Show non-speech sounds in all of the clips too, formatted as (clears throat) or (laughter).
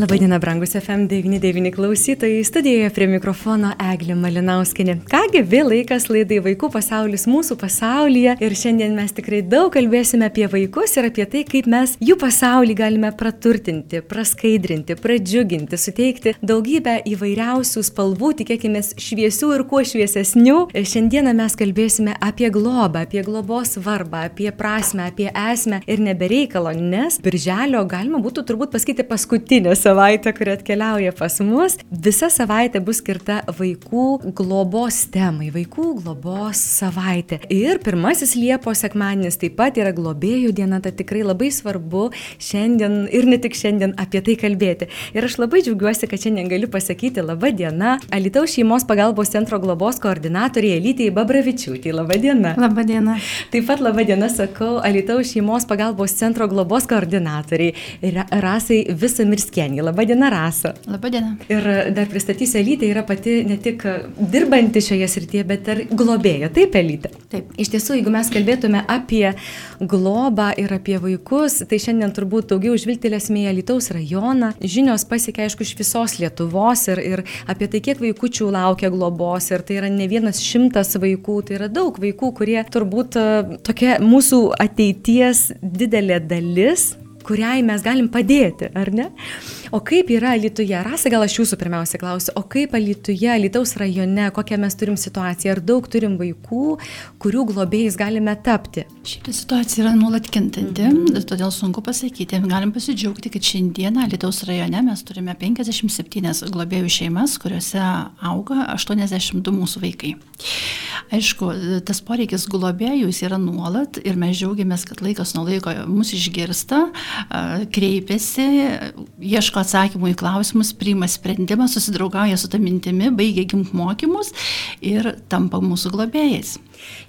Labadiena, brangus FM99 klausytojai, studijoje prie mikrofono Eglė Malinauskinė. Kągi, vėl laikas laidai Vaikų pasaulis mūsų pasaulyje ir šiandien mes tikrai daug kalbėsime apie vaikus ir apie tai, kaip mes jų pasaulį galime praturtinti, praskaidrinti, pradžiuginti, suteikti daugybę įvairiausių spalvų, tikėkime šviesių ir kuo šviesesnių. Šiandieną mes kalbėsime apie globą, apie globos svarbą, apie prasme, apie esmę ir nebereikalo, nes birželio galima būtų turbūt pasakyti paskutinės savaitę, kuri atkeliauja pas mus. Visa savaitė bus skirta vaikų globos temai, vaikų globos savaitė. Ir pirmasis Liepos sekmadienis taip pat yra globėjų diena, tai tikrai labai svarbu šiandien ir ne tik šiandien apie tai kalbėti. Ir aš labai džiaugiuosi, kad šiandien galiu pasakyti laba diena Alitaus šeimos pagalbos centro globos koordinatoriai Elytėjai Babravičiūtė. Labą dieną. Labą dieną. Taip pat labą dieną sakau Alitaus šeimos pagalbos centro globos koordinatoriai Rasai Visamirskienė. Kadangi. Labadiena, Rasa. Labadiena. Ir dar pristatysiu Elytę, yra pati ne tik dirbanti šioje srityje, bet ir globėja. Taip, Elytė. Taip. Iš tiesų, jeigu mes kalbėtume apie globą ir apie vaikus, tai šiandien turbūt daugiau žvilgtelėsime į Alytaus rajoną. Žinios pasiekia, aišku, iš visos Lietuvos ir, ir apie tai, kiek vaikučių laukia globos. Ir tai yra ne vienas šimtas vaikų, tai yra daug vaikų, kurie turbūt tokia mūsų ateities didelė dalis kuriai mes galim padėti, ar ne? O kaip yra Lietuvoje? Rasa, gal aš jūsų pirmiausia klausiu, o kaip Lietuvoje, Lietuvos rajone, kokią mes turim situaciją? Ar daug turim vaikų, kurių globėjais galime tapti? Šitą situaciją yra nuolat kintanti, mm -hmm. todėl sunku pasakyti. Galim pasidžiaugti, kad šiandieną Lietuvos rajone mes turime 57 globėjų šeimas, kuriuose auga 82 mūsų vaikai. Aišku, tas poreikis globėjų jis yra nuolat ir mes džiaugiamės, kad laikas nuo laiko mus išgirsta, kreipiasi, ieško atsakymų į klausimus, priima sprendimą, susidraugauja su tą mintimi, baigia gimt mokymus ir tampa mūsų globėjais.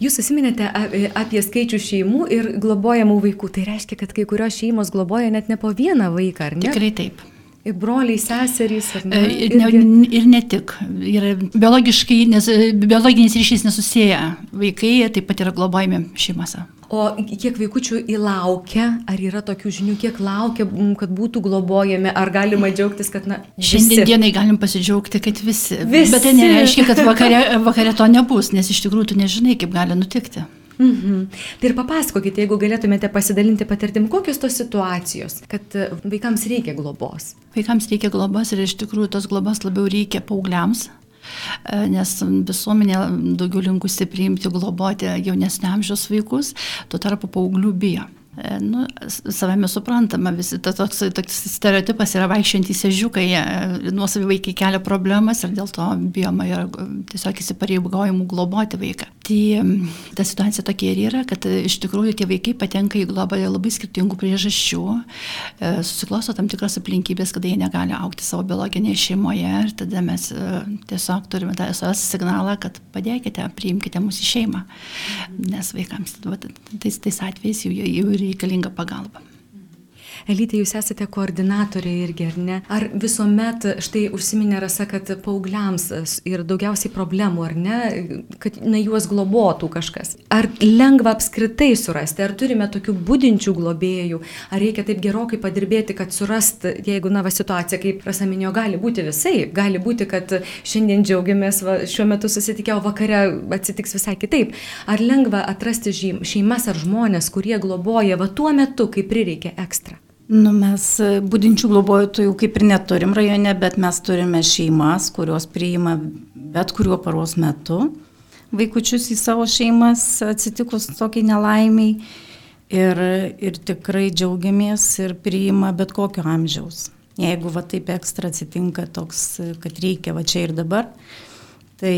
Jūs susiminėte apie skaičių šeimų ir globojamų vaikų. Tai reiškia, kad kai kurios šeimos globoja net ne po vieną vaiką, ar ne? Tikrai taip. Ir broliai, seserys, ar ne? E, ir ne, ir ne tik. Ir biologiškai, nes biologinis ryšys nesusiję. Vaikai taip pat yra globojami šeimose. O kiek vaikučių įlaukia, ar yra tokių žinių, kiek laukia, kad būtų globojami, ar galima džiaugtis, kad, na, visi. Šiandien dienai galim pasidžiaugti, kad visi. visi. Bet tai nereiškia, kad vakare, vakare to nebus, nes iš tikrųjų tu nežinai, kaip gali nutikti. Mhm. Tai ir papasakokite, jeigu galėtumėte pasidalinti patirtim, kokios tos situacijos, kad e, vaikams reikia globos. Vaikams reikia globos ir iš tikrųjų tos globos labiau reikia paaugliams, E, nes visuomenė daugiau linkusi priimti, globoti jaunesnio amžiaus vaikus, tuo tarpu paauglių bijo. E, nu, savame suprantama, visi ta, toks, toks stereotipas yra vaikščiantys ežiukai, e, nuosavi vaikai kelia problemas ir dėl to bijoma yra tiesiog įsipareigojimų globoti vaiką. Tai ta situacija tokia ir yra, kad iš tikrųjų tie vaikai patenka į globą dėl labai skirtingų priežasčių, e, susiklosto tam tikros aplinkybės, kada jie negali aukti savo biologinėje šeimoje ir tada mes tiesiog turime tą SOS signalą, kad padėkite, priimkite mūsų šeimą, nes vaikams tais, tais atvejais jau, jau reikalinga pagalba. Elytė, jūs esate koordinatorė irgi, ar ne? Ar visuomet, štai užsiminė rasa, kad paaugliams yra daugiausiai problemų, ar ne, kad na, juos globotų kažkas. Ar lengva apskritai surasti, ar turime tokių būdinčių globėjų, ar reikia taip gerokai padirbėti, kad surast, jeigu, na, va, situacija, kaip rasa minėjo, gali būti visai, gali būti, kad šiandien džiaugiamės, va, šiuo metu susitikę, o vakare atsitiks visai kitaip. Ar lengva atrasti šeimas ar žmonės, kurie globoja va tuo metu, kai prireikia ekstra? Nu, mes e, būdinčių globotojų kaip ir neturim rajone, bet mes turime šeimas, kurios priima bet kuriuo paros metu vaikučius į savo šeimas atsitikus tokiai nelaimiai. Ir, ir tikrai džiaugiamės ir priima bet kokio amžiaus. Jeigu va taip ekstra atsitinka toks, kad reikia va čia ir dabar, tai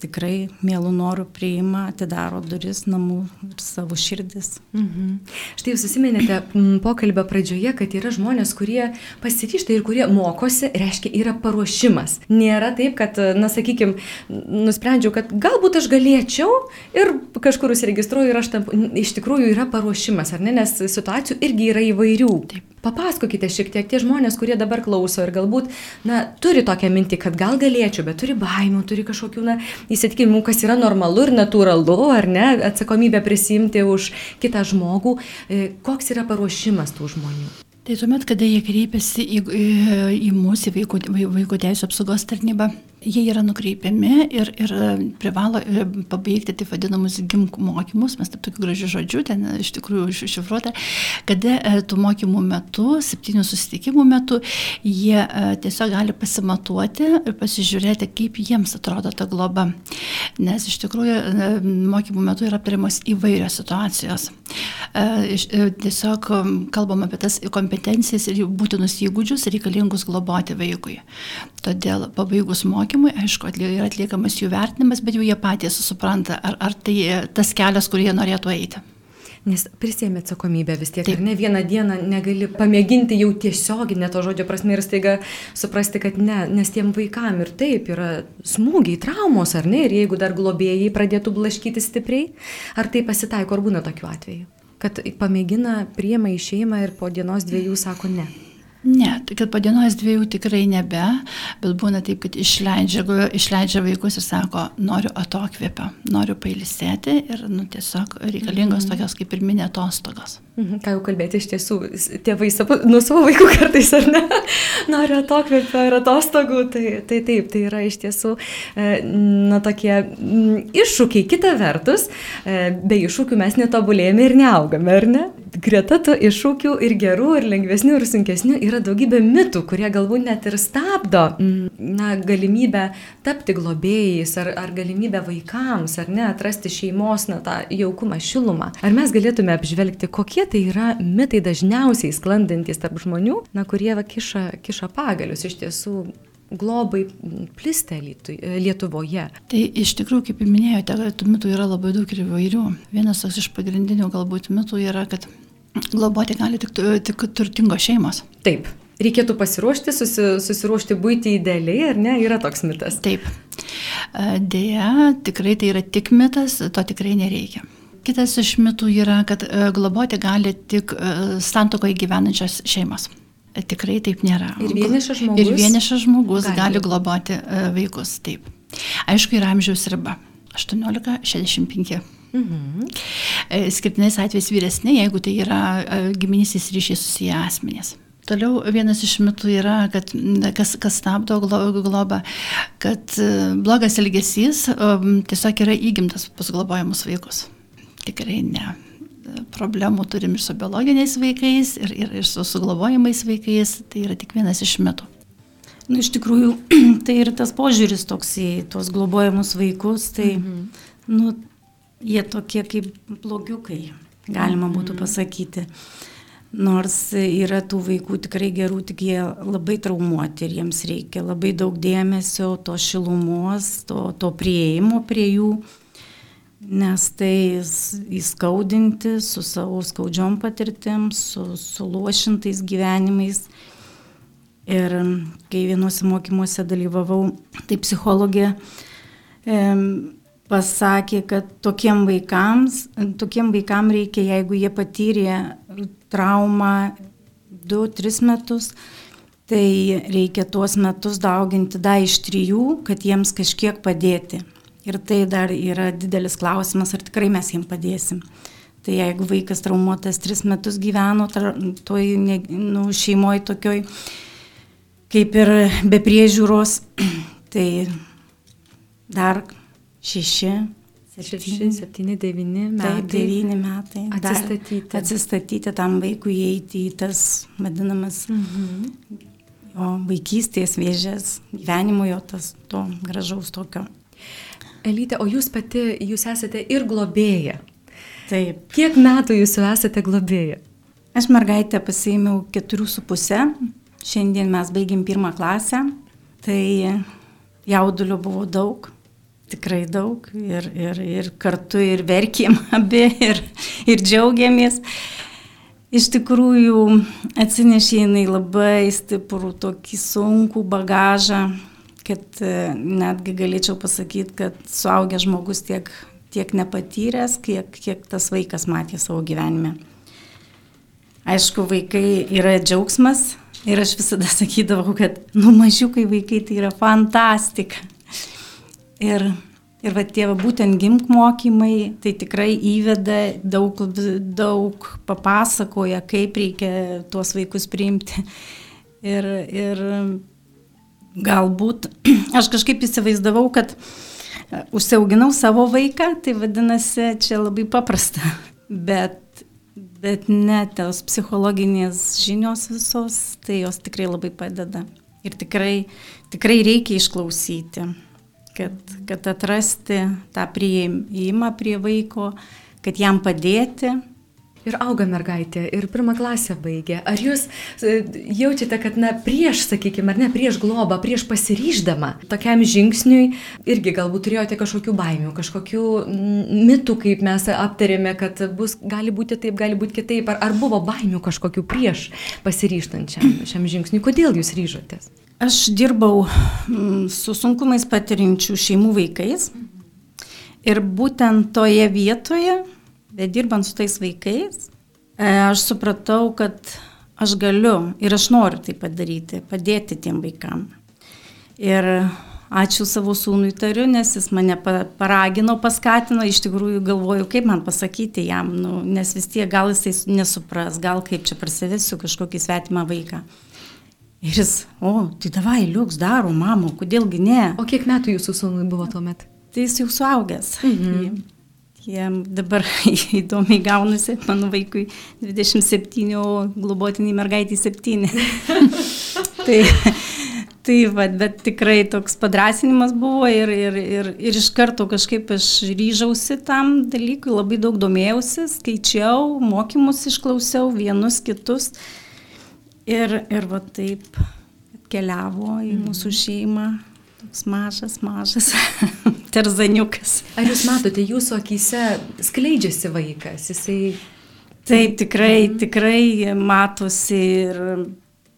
tikrai mielų norų priima, atidaro duris namų ir savo širdis. Mhm. Štai jūs susiminėte pokalbio pradžioje, kad yra žmonės, kurie pasiryšta ir kurie mokosi, reiškia, yra paruošimas. Nėra taip, kad, na, sakykime, nusprendžiau, kad galbūt aš galėčiau ir kažkur užsiregistruoju ir aš tam, iš tikrųjų yra paruošimas, ar ne, nes situacijų irgi yra įvairių. Taip. Papasakokite šiek tiek tie žmonės, kurie dabar klauso ir galbūt, na, turi tokią mintį, kad gal galėčiau, bet turi baimių, turi kažkokių, na, įsitikinimų, kas yra normalu ir natūralu, ar ne, atsakomybę prisimti už kitą žmogų. E, koks yra paruošimas tų žmonių? Tai tuomet, kada jie kreipiasi į, į, į mūsų vaiko, vaiko teisų apsaugos tarnybą, jie yra nukreipiami ir, ir e, privalo e, pabaigti taip vadinamus gimk mokymus, mes taip tokiu gražiu žodžiu, ten e, iš tikrųjų šifruota, kada tų mokymų metu, septynių susitikimų metu, jie tiesiog gali pasimatuoti ir pasižiūrėti, kaip jiems atrodo ta globa. Nes iš tikrųjų mokymų metu yra aptariamos įvairios situacijos. Tiesiog kalbam apie tas kompetencijas ir būtinus įgūdžius reikalingus globoti vaikui. Todėl pabaigus mokymą, mokymui, aišku, yra atliekamas jų vertinimas, bet jau jie patys supranta, ar, ar tai tas kelias, kur jie norėtų eiti. Nes prisėmė atsakomybę vis tiek. Taip. Ir ne vieną dieną negali pamėginti jau tiesioginę to žodžio prasme ir staiga suprasti, kad ne, nes tiem vaikam ir taip yra smūgiai, traumos, ar ne? Ir jeigu dar globėjai pradėtų blaškyti stipriai, ar tai pasitaiko, ar būna tokiu atveju? Kad pamėgina, priema į šeimą ir po dienos dviejų sako ne. Ne, tai kad po dienos dviejų tikrai nebe, bet būna taip, kad išleidžia, išleidžia vaikus ir sako, noriu atokvėpio, noriu pailisėti ir nu, tiesiog reikalingos mhm. tokios kaip ir minė atostogos. Mhm, ką jau kalbėti iš tiesų, tėvai nuo savo vaikų kartais ar ne, (laughs) nori atokvėpio ir atostogų, tai, tai taip, tai yra iš tiesų, e, na, tokie iššūkiai. Kita vertus, e, be iššūkių mes netobulėjame ir neaugame, ar ne? Greta tų iššūkių ir gerų, ir lengvesnių, ir sunkesnių yra daugybė mitų, kurie galbūt net ir stabdo, na, galimybę tapti globėjais, ar, ar galimybę vaikams, ar ne, atrasti šeimos, na, tą jaukumą, šilumą. Ar mes galėtume apžvelgti, kokie tai yra mitai dažniausiai sklandantis tarp žmonių, na, kurie va kiša, kiša pagalius iš tiesų globai plistę Lietuvoje. Tai iš tikrųjų, kaip minėjote, tų mitų yra labai daug ir įvairių. Vienas toks iš pagrindinių galbūt mitų yra, kad globoti gali tik, tik turtingos šeimos. Taip. Reikėtų pasiruošti, susi, susiruošti būti idealiai, ar ne, yra toks mitas. Taip. Deja, tikrai tai yra tik mitas, to tikrai nereikia. Kitas iš mitų yra, kad e, globoti gali tik e, santokoje gyvenančios šeimos. E, tikrai taip nėra. Ir vienišas žmogus. Ir vienišas žmogus gali, gali globoti vaikus, taip. Aišku, yra amžiaus riba. 18-65. Mhm. Skirtinais atvejais vyresni, jeigu tai yra giminystės ryšiai susiję asmenys. Toliau vienas iš mitų yra, kad kas, kas stabdo globą, kad blogas elgesys tiesiog yra įgimtas pas globojamus vaikus tikrai ne. Problemų turim ir su biologiniais vaikais, ir, ir, ir su suglobojimais vaikais, tai yra tik vienas iš metų. Nu, iš tikrųjų, (clears throat) tai ir tas požiūris toks į tuos globojamus vaikus, tai, mhm. nu, jie tokie kaip blogiukai, galima būtų mhm. pasakyti. Nors yra tų vaikų tikrai gerų, tik jie labai traumuoti ir jiems reikia labai daug dėmesio, to šilumos, to, to prieimo prie jų nes tai įskaudinti su savo skaudžiom patirtim, su suluošintais gyvenimais. Ir kai vienuose mokymuose dalyvavau, tai psichologė e, pasakė, kad tokiem vaikams, tokiem vaikam reikia, jeigu jie patyrė traumą 2-3 metus, tai reikia tuos metus dauginti dar iš trijų, kad jiems kažkiek padėti. Ir tai dar yra didelis klausimas, ar tikrai mes jiems padėsim. Tai jeigu vaikas traumuotas tris metus gyveno toj nu, šeimoje tokioj, kaip ir be priežiūros, (clears throat) tai dar šeši, Šeši, septyni, devyni metai. Taip, devyni metai. Atsistatyti. Atsistatyti tam vaikui įeiti į tas vadinamas mhm. jo vaikystės vėžės, gyvenimo jo tas to gražaus tokio Elytė, o jūs pati, jūs esate ir globėja. Taip. Kiek metų jūs jau esate globėja? Aš mergaitę pasiėmiau keturių su pusę. Šiandien mes baigėm pirmą klasę. Tai jaudulio buvo daug. Tikrai daug ir, ir, ir kartu ir verkėm (laughs) abi ir, ir džiaugiamės. Iš tikrųjų atsinešė jinai labai stiprų tokį sunkų bagažą, kad e, netgi galėčiau pasakyti, kad suaugęs žmogus tiek, tiek nepatyręs, kiek, kiek tas vaikas matė savo gyvenime. Aišku, vaikai yra džiaugsmas ir aš visada (laughs) sakydavau, kad nu mažiukai vaikai tai yra fantastika. Ir, ir va tie va, būtent gimk mokymai, tai tikrai įveda daug, daug papasakoja, kaip reikia tuos vaikus priimti. Ir, ir galbūt (clears throat) aš kažkaip įsivaizdavau, kad užsiauginau savo vaiką, tai vadinasi, čia labai paprasta. (laughs) Bet, bet ne, tos psichologinės žinios visos, tai jos tikrai labai padeda. Ir tikrai, tikrai reikia išklausyti kad, kad atrasti tą prieimą prie vaiko, kad jam padėti. Ir auga mergaitė, ir pirmą klasę baigė. Ar jūs e, jaučiate, kad, na, prieš, sakykime, ar ne, prieš globą, prieš pasiryždama tokiam žingsniui, irgi galbūt turėjote kažkokių baimių, kažkokių mitų, kaip mes aptarėme, kad bus, gali būti taip, gali būti kitaip, ar, ar buvo baimių kažkokių prieš pasiryžtant šiam, šiam žingsniui, kodėl jūs ryžotės? Aš dirbau mm, su sunkumais patirinčių šeimų vaikais ir būtent toje vietoje, dirbant su tais vaikais, e, aš supratau, kad aš galiu ir aš noriu tai padaryti, padėti tiem vaikam. Ir ačiū savo sūnui tariu, nes jis mane paragino, paskatino, iš tikrųjų galvoju, kaip man pasakyti jam, nu, nes vis tiek gal jisai nesupras, gal kaip čia prasivesiu kažkokį svetimą vaiką. Ir jis, o, tai davai, liuks daro, mamo, kodėlgi ne. O kiek metų jūsų sūnui buvo tuo metu? Tai jis jau suaugęs. Mhm. Jie dabar (laughs) įdomiai gaunasi, mano vaikui 27, o globotiniai mergaitai 7. (laughs) tai, tai va, bet tikrai toks padrasinimas buvo ir, ir, ir, ir iš karto kažkaip aš ryžausi tam dalykui, labai daug domėjausi, skaičiau, mokymus išklausiau, vienus kitus. Ir, ir va taip keliavo į mhm. mūsų šeimą. Toks mažas, mažas (laughs) terzaniukas. Ar jūs matote, jūsų akise skleidžiasi vaikas? Jisai... Taip, tikrai, mhm. tikrai matosi ir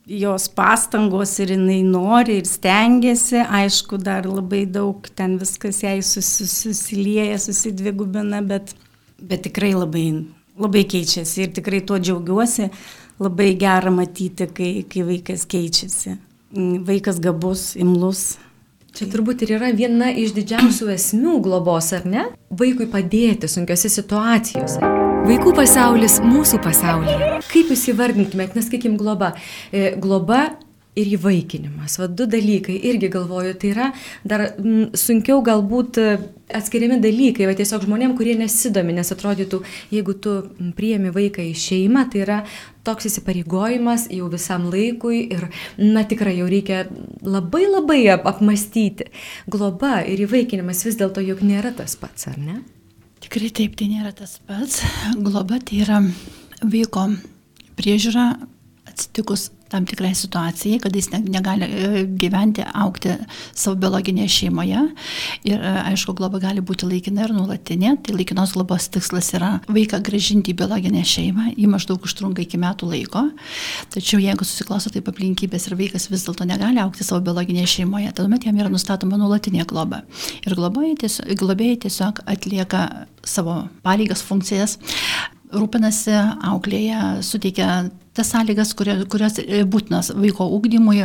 jos pastangos ir jinai nori ir stengiasi. Aišku, dar labai daug ten viskas jai susi, susilieja, susidvigubina, bet, bet tikrai labai, labai keičiasi ir tikrai tuo džiaugiuosi labai gera matyti, kai, kai vaikas keičiasi. Vaikas gabus, imlus. Čia turbūt ir yra viena iš didžiausių esmių globos, ar ne? Vaikui padėti sunkiose situacijose. Vaikų pasaulis mūsų pasaulyje. Kaip jūs įvardintumėt, nes sakykim, globa. E, globa ir įvaikinimas. Va du dalykai irgi galvoju, tai yra dar m, mm, sunkiau galbūt e, atskiriami dalykai, va tiesiog žmonėm, kurie nesidomi, nes atrodytų, jeigu tu priemi vaiką į šeimą, tai yra toks įsipareigojimas jau visam laikui ir, na tikrai jau reikia labai labai ap apmastyti. Globa ir įvaikinimas vis dėlto juk nėra tas pats, ar ne? Tikrai taip, tai nėra tas pats. Globa tai yra vaiko priežiūra atsitikus tam tikrai situacijai, kad jis negali e, gyventi, aukti savo biologinėje šeimoje. Ir e, aišku, globa gali būti laikina ir nuolatinė. Tai laikinos globos tikslas yra vaiką gražinti į biologinę šeimą. Jį maždaug užtrunka iki metų laiko. Tačiau jeigu susiklosto taip aplinkybės ir vaikas vis dėlto negali aukti savo biologinėje šeimoje, tuomet jam yra nustatoma nuolatinė globa. Ir globėjai tiesiog, globėjai tiesiog atlieka savo pareigas, funkcijas rūpinasi, auklėje, suteikia tas sąlygas, kurios e, būtinos vaiko ūkdymui,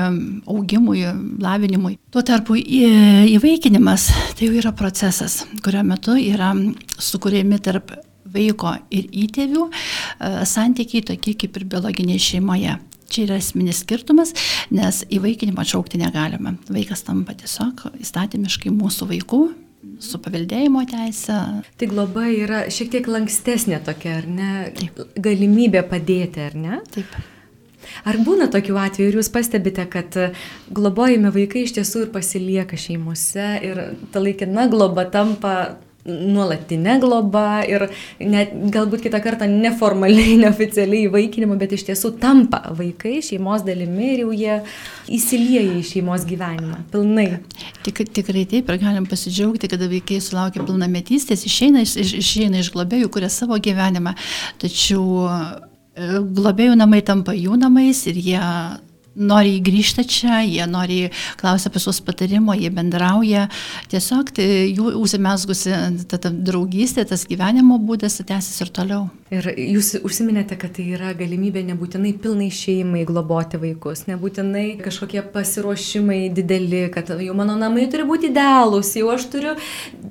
augimui, lavinimui. Tuo tarpu įvaikinimas tai jau yra procesas, kurio metu yra sukūrėmi tarp vaiko ir įtėvių e, santykiai tokie kaip ir biologinėje šeimoje. Čia yra esminis skirtumas, nes įvaikinimą atšaukti negalima. Vaikas tampa tiesiog įstatymiškai mūsų vaikų, su paveldėjimo teisė. Tai globa yra šiek tiek lankstesnė tokia, ar ne? Taip. Galimybė padėti, ar ne? Taip. Ar būna tokių atvejų ir jūs pastebite, kad globojami vaikai iš tiesų ir pasilieka šeimose ir ta laikina globa tampa nuolatinė globa ir net galbūt kitą kartą neformaliai, (laughs) neoficialiai įvaikinimu, bet iš tiesų tampa vaikai šeimos dalimi ir jau jie įsilieja į šeimos gyvenimą pilnai. Tik, tikrai taip ir galim pasidžiaugti, kada vaikai sulaukia pilnametystės, išeina iš, iš, išeina iš globėjų, kuria savo gyvenimą, tačiau e, globėjų namai tampa jų namais ir jie nori grįžti čia, jie nori klausia apie sus patarimo, jie bendrauja. Tiesiog tai jų užsimesgusi ta, ta draugystė, tas gyvenimo būdas tęsis ir toliau. Ir jūs užsiminėte, kad tai yra galimybė nebūtinai pilnai šeimai globoti vaikus, nebūtinai kažkokie pasiruošimai dideli, kad jau mano namai turi būti idealūs, jau aš turiu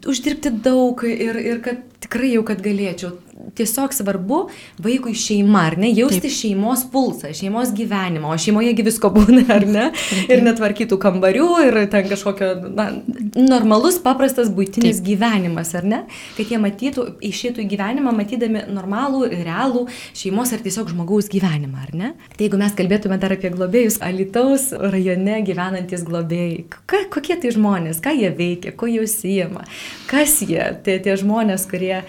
uždirbti daug ir, ir kad tikrai jau, kad galėčiau tiesiog svarbu vaikui šeima, ar ne, jausti Taip. šeimos pulsą, šeimos gyvenimą, o šeimoje visko būna, ar ne, ir netvarkytų kambarių, ir ten kažkokio, na, normalus, paprastas būtinis Taip. gyvenimas, ar ne, kad jie matytų, išėtų į gyvenimą, matydami normalų, realų šeimos ar tiesiog žmogaus gyvenimą, ar ne. Tai jeigu mes kalbėtume dar apie globėjus, Alitaus rajone gyvenantis globėjai, ka, kokie tai žmonės, ką jie veikia, ko jie užsijama, kas jie, tie, tie žmonės, kurie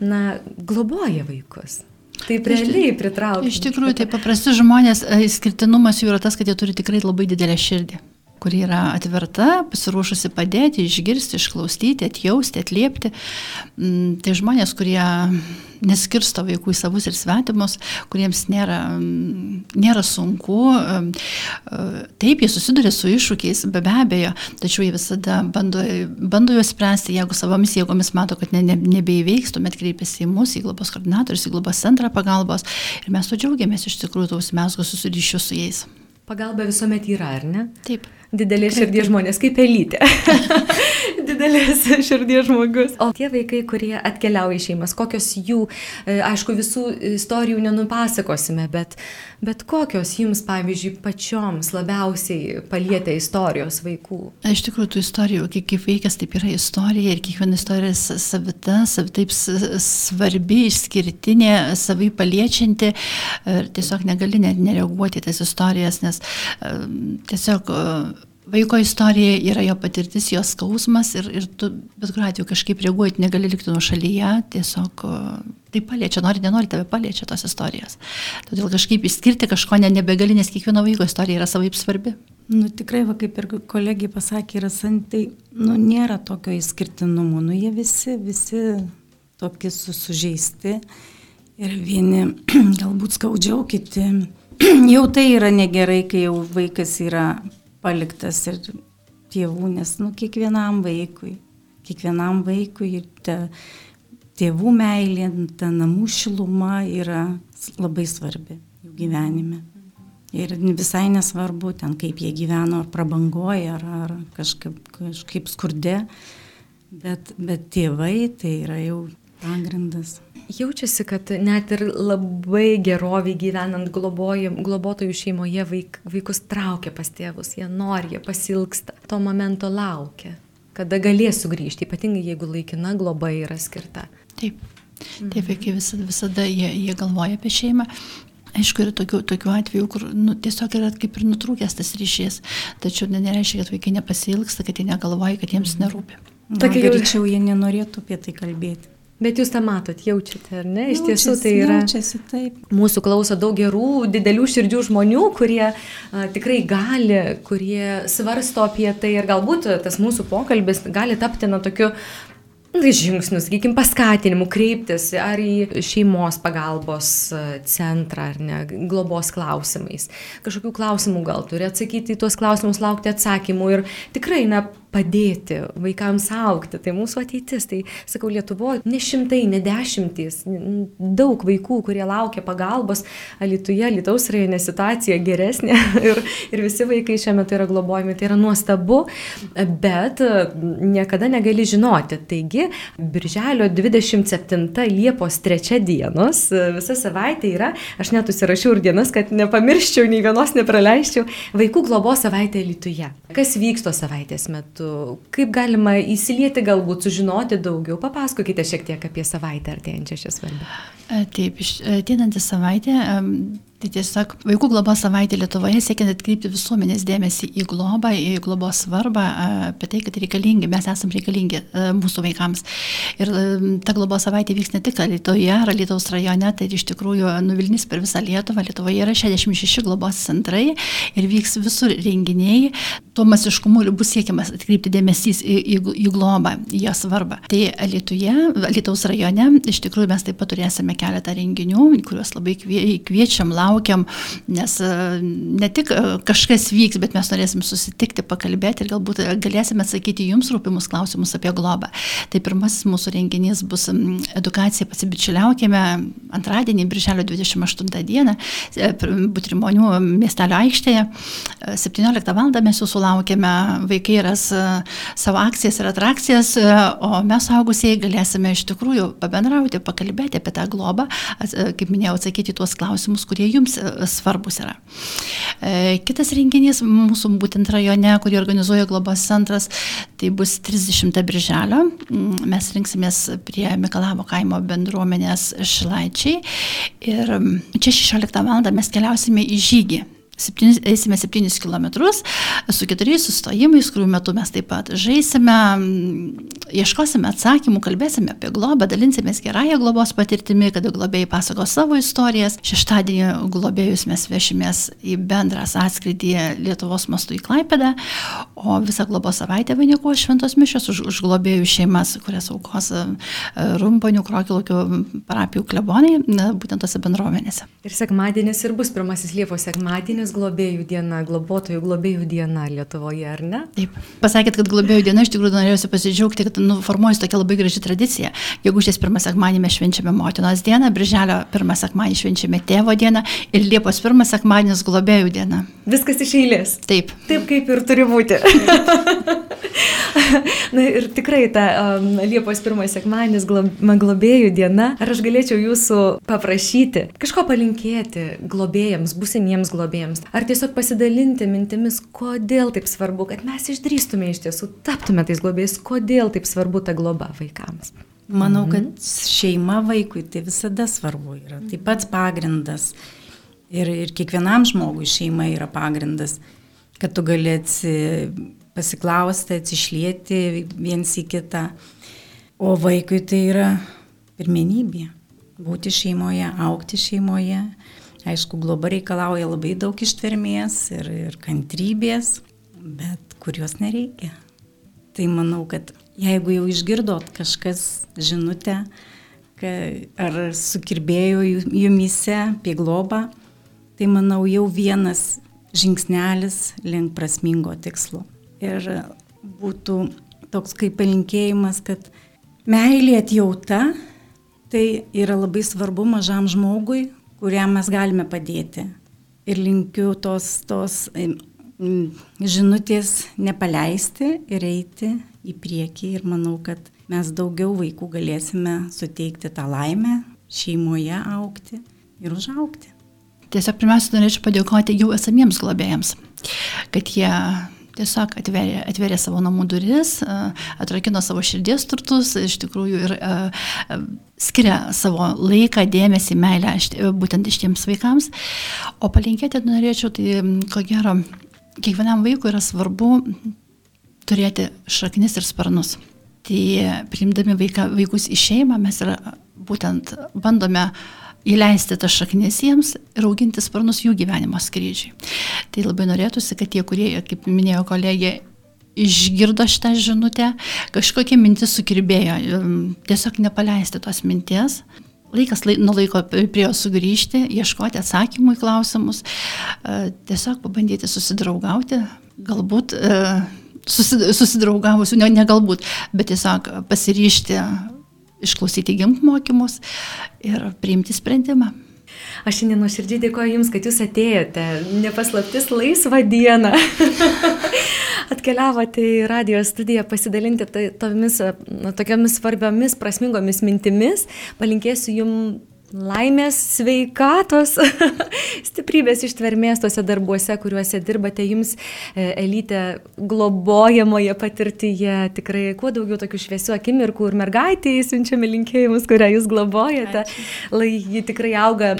na, globoja vaikus. Taip realiai pritraukia. Iš tikrųjų, tai paprasti žmonės, e, išskirtinumas jų yra tas, kad jie turi tikrai labai didelę širdį kuri yra atverta, pasiruošusi padėti, išgirsti, išklausyti, atjausti, atliepti. Mm, tai žmonės, kurie neskirsto vaikų į savus ir svetimus, kuriems nėra, mm, nėra sunku. Mm, taip, jie susiduria su iššūkiais, be, be abejo, tačiau jie visada bando, bando juos spręsti, jeigu savomis jėgomis mato, kad ne, ne, nebeįveiks, tuomet kreipiasi į mus, į globos koordinatorius, į globos centrą pagalbos ir mes to džiaugiamės iš tikrųjų taus mesgus susiryšius su jais. Pagalba visuomet yra, ar ne? Taip didelės širdies žmonės, kaip pelytė. (laughs) didelės širdies žmogus. O tie vaikai, kurie atkeliauja į šeimas, kokios jų, e, aišku, visų istorijų nenupasakosime, bet, bet kokios jums, pavyzdžiui, pačioms labiausiai palietė istorijos vaikų? Iš tikrųjų, tų istorijų, kaip, kaip vaikas, taip yra istorija ir kiekviena istorija savita, savitaip svarbi, išskirtinė, savai paliečianti ir tiesiog negali net nereaguoti tas istorijas, nes tiesiog Vaiko istorija yra jo patirtis, jo skausmas ir, ir tu bet kuriuo atveju kažkaip reaguoti negali likti nuo šalyje, tiesiog tai paliečia, nori, nenori, tave paliečia tos istorijos. Todėl kažkaip išskirti kažko ne, nebegali, nes kiekvieno vaiko istorija yra savaip svarbi. Nu, tikrai, va, kaip ir kolegija pasakė, yra santai, nu, nėra tokio išskirtinumo, nu, jie visi, visi tokie sužeisti ir vieni (clears throat) galbūt skaudžiau, kiti (clears throat) jau tai yra negerai, kai jau vaikas yra paliktas ir tėvų, nes nu, kiekvienam vaikui, kiekvienam vaikui ir te, tėvų meilė, ta namų šiluma yra labai svarbi jų gyvenime. Ir visai nesvarbu ten, kaip jie gyveno, ar prabangoja, ar, ar kažkaip, kažkaip skurde, bet, bet tėvai tai yra jau pagrindas. Jaučiasi, kad net ir labai geroviai gyvenant globojim, globotojų šeimoje vaik, vaikus traukia pas tėvus, jie nori, jie pasilgsta, to momento laukia, kada galės sugrįžti, ypatingai jeigu laikina globa yra skirta. Taip, taip, vaikai visada, visada jie, jie galvoja apie šeimą, Aišku, yra tokių, tokių atvejų, kur nu, tiesiog yra kaip ir nutrūkęs tas ryšys, tačiau nereiškia, kad vaikai nepasilgsta, kad jie negalvoja, kad jiems nerūpi. Tokia greičiau jie nenorėtų apie tai kalbėti. Bet jūs tą matot, jaučiate, ar ne? Iš tiesų tai yra. Jaučiasi, taip. Mūsų klauso daug gerų, didelių širdžių žmonių, kurie a, tikrai gali, kurie svarsto apie tai ir galbūt tas mūsų pokalbis gali tapti na tokiu žingsnių, sakykime, paskatinimu kreiptis ar į šeimos pagalbos centrą, ar ne, globos klausimais. Kažkokių klausimų gal turi atsakyti į tuos klausimus, laukti atsakymų ir tikrai, na, padėti vaikams aukti. Tai mūsų ateitis. Tai, sakau, Lietuvoje ne šimtai, ne dešimtys, daug vaikų, kurie laukia pagalbos. Alituje, Lietuvos rajone situacija geresnė (laughs) ir, ir visi vaikai šiuo metu yra globojami. Tai yra nuostabu, bet niekada negali žinoti. Taigi, Birželio 27 Liepos 3 dienos, visa savaitė yra, aš net užsirašiau ir dienas, kad nepamirščiau, nei vienos nepraleisčiau, vaikų globos savaitė Lietuje. Kas vyksto savaitės metu? Metu, kaip galima įsilieti galbūt, sužinoti daugiau, papasakokite šiek tiek apie savaitę artėjančią šią svarbę. Taip, ateinantį savaitę Tai tiesiog vaikų globos savaitė Lietuvoje siekiant atkreipti visuomenės dėmesį į globą, į globos svarbą, apie tai, kad reikalingi, mes esame reikalingi mūsų vaikams. Ir ta globos savaitė vyks ne tik Lietuvoje ar Lietuvos rajone, tai iš tikrųjų nuvilnys per visą Lietuvą. Lietuvoje yra 66 globos centrai ir vyks visur renginiai. Tuo masiškumu bus siekiamas atkreipti dėmesys į, į, į globą, į jo svarbą. Tai Lietuvoje, Lietuvos rajone, iš tikrųjų mes taip pat turėsime keletą renginių, kuriuos labai kviečiam laukti laukiam, nes e, ne tik e, kažkas vyks, bet mes norėsim susitikti, pakalbėti ir galbūt galėsime atsakyti jums rūpimus klausimus apie globą. Tai pirmasis mūsų renginys bus edukacija pasibičiuliaukime antradienį, birželio 28 dieną, e, Butrimonių miestelio aikštėje. 17 val. mes jūsų laukiame, vaikai ras savo akcijas ir atrakcijas, o mes augusieji galėsime iš tikrųjų pabendrauti, pakalbėti apie tą globą, kaip minėjau, atsakyti tuos klausimus, kurie jums e, svarbus yra. E, kitas renginys mūsų būtent rajone, kurį organizuoja Globos centras, tai bus 30 birželio. Mm, mes rinksimės prie Mikalavo kaimo bendruomenės Šilaičiai ir mm, čia 16 val. mes keliausime į žygį Septynis, eisime 7 km su keturiais sustojimais, kurių metu mes taip pat žaisime, ieškosime atsakymų, kalbėsime apie globą, dalinsimės gerąją globos patirtimi, kada globėjai pasako savo istorijas. Šeštadienį globėjus mes vešimės į bendras atskridį Lietuvos mastų į Klaipedą, o visą globos savaitę vainiko šventos mišios už, už globėjų šeimas, kurias aukos e, Rumponių, Krokilokių parapijų klebonai, būtent tose bendruomenėse. Ir sekmadienis ir bus pirmasis Liepos sekmadienis Tarptautinės globėjų diena, globotojų globėjų diena Lietuvoje, ar ne? Taip. Pasakėt, kad globėjų diena, iš tikrųjų norėjusi pasidžiaugti, kad nu, formuojasi tokia labai graži tradicija. Jeigu šiais pirmą sekmanį mes švenčiame motinos dieną, birželio pirmą sekmanį švenčiame tėvo dieną ir Liepos pirmą sekmanį globėjų diena. Viskas iš eilės. Taip. Taip kaip ir turi būti. (laughs) Na ir tikrai ta um, Liepos pirmas sekmanis globėjų diena. Ar aš galėčiau jūsų paprašyti kažko palinkėti globėjams, busimiems globėjams? Vaikams, ar tiesiog pasidalinti mintimis, kodėl taip svarbu, kad mes išdrįstume iš tiesų, taptume tais globėjais, kodėl taip svarbu ta globa vaikams. Manau, mhm. kad šeima vaikui tai visada svarbu yra. Taip pat pagrindas. Ir, ir kiekvienam žmogui šeima yra pagrindas, kad tu galėsi pasiklausti, atsišlieti viens į kitą. O vaikui tai yra pirmenybė. Būti šeimoje, aukti šeimoje, Aišku, globa reikalauja labai daug ištvermės ir, ir kantrybės, bet kurios nereikia. Tai manau, kad jeigu jau išgirdot kažkas žinutę, ar sukirbėjo jumise apie globą, tai manau jau vienas žingsnelis link prasmingo tikslo. Ir būtų toks kaip palinkėjimas, kad meilė atjauta tai yra labai svarbu mažam žmogui, kuriam mes galime padėti. Ir linkiu tos, tos žinutės nepaleisti ir eiti į priekį ir manau, kad mes daugiau vaikų galėsime suteikti tą laimę, šeimoje aukti ir užaukti. Tiesiog pirmiausia, norėčiau padėkoti jau esamiems globėjams, kad jie tiesiog atverė, atverė savo namų duris, atrakino savo širdies turtus, iš tikrųjų ir skiria savo laiką, dėmesį, meilę būtent iš vaikams. O palinkėti norėčiau, tai ko gero, kiekvienam vaikui yra svarbu turėti šaknis ir sparnus. Tai priimdami vaiką, vaikus į šeimą mes yra būtent bandome uh, įleisti tas šaknis jiems ir auginti sparnus jų gyvenimo skrydžiui. Tai labai norėtųsi, kad tie, kurie, kaip minėjo kolegė, išgirdo šitą žinutę, kažkokia mintis sukirbėjo, tiesiog nepaleisti tos minties. Laikas lai, nuo laiko prie jo sugrįžti, ieškoti atsakymų į klausimus, tiesiog pabandyti susidraugauti, galbūt susidraugavusių, ne, ne galbūt, bet tiesiog pasiryšti išklausyti gimk mokymus ir priimti sprendimą. Aš šiandien nuoširdžiai dėkoju Jums, kad Jūs atėjote, nepaslaptis laisvą dieną. (laughs) Atkeliavote į radio studiją pasidalinti tomis, tokiamis svarbiomis, prasmingomis mintimis. Palinkėsiu Jums laimės, sveikatos, (laughs) stiprybės ištvermės tose darbuose, kuriuose dirbate jums, e, Elytė, globojamoje patirtyje. Tikrai kuo daugiau tokių šviesių akimirkų ir mergaitėjai siunčiame linkėjimus, kurią jūs globojate. Lai ji tikrai auga,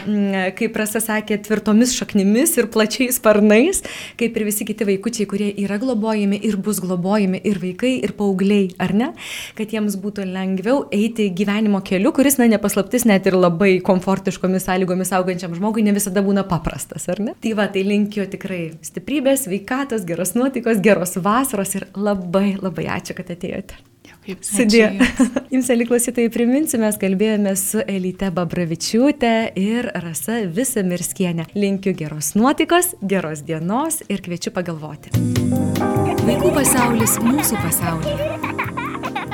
kaip Rasa sakė, tvirtomis šaknimis ir plačiais sparnais, kaip ir visi kiti vaikučiai, kurie yra globojami ir bus globojami ir vaikai, ir paaugliai, ar ne? Kad jiems būtų lengviau eiti gyvenimo keliu, kuris, na, nepaslaptis net ir labai komfortiškomis sąlygomis augančiam žmogui ne visada būna paprastas, ar ne? Tai va, tai linkiu tikrai stiprybės, veikatos, geros nuotaikos, geros vasaros ir labai labai ačiū, kad atėjote. Sudė. Jums, (laughs) eliklausytojai, priminsiu, mes kalbėjome su Elite Babravičiūtė ir Rasa Visamirskienė. Linkiu geros nuotaikos, geros dienos ir kviečiu pagalvoti. Vaikų pasaulis mūsų pasaulyje.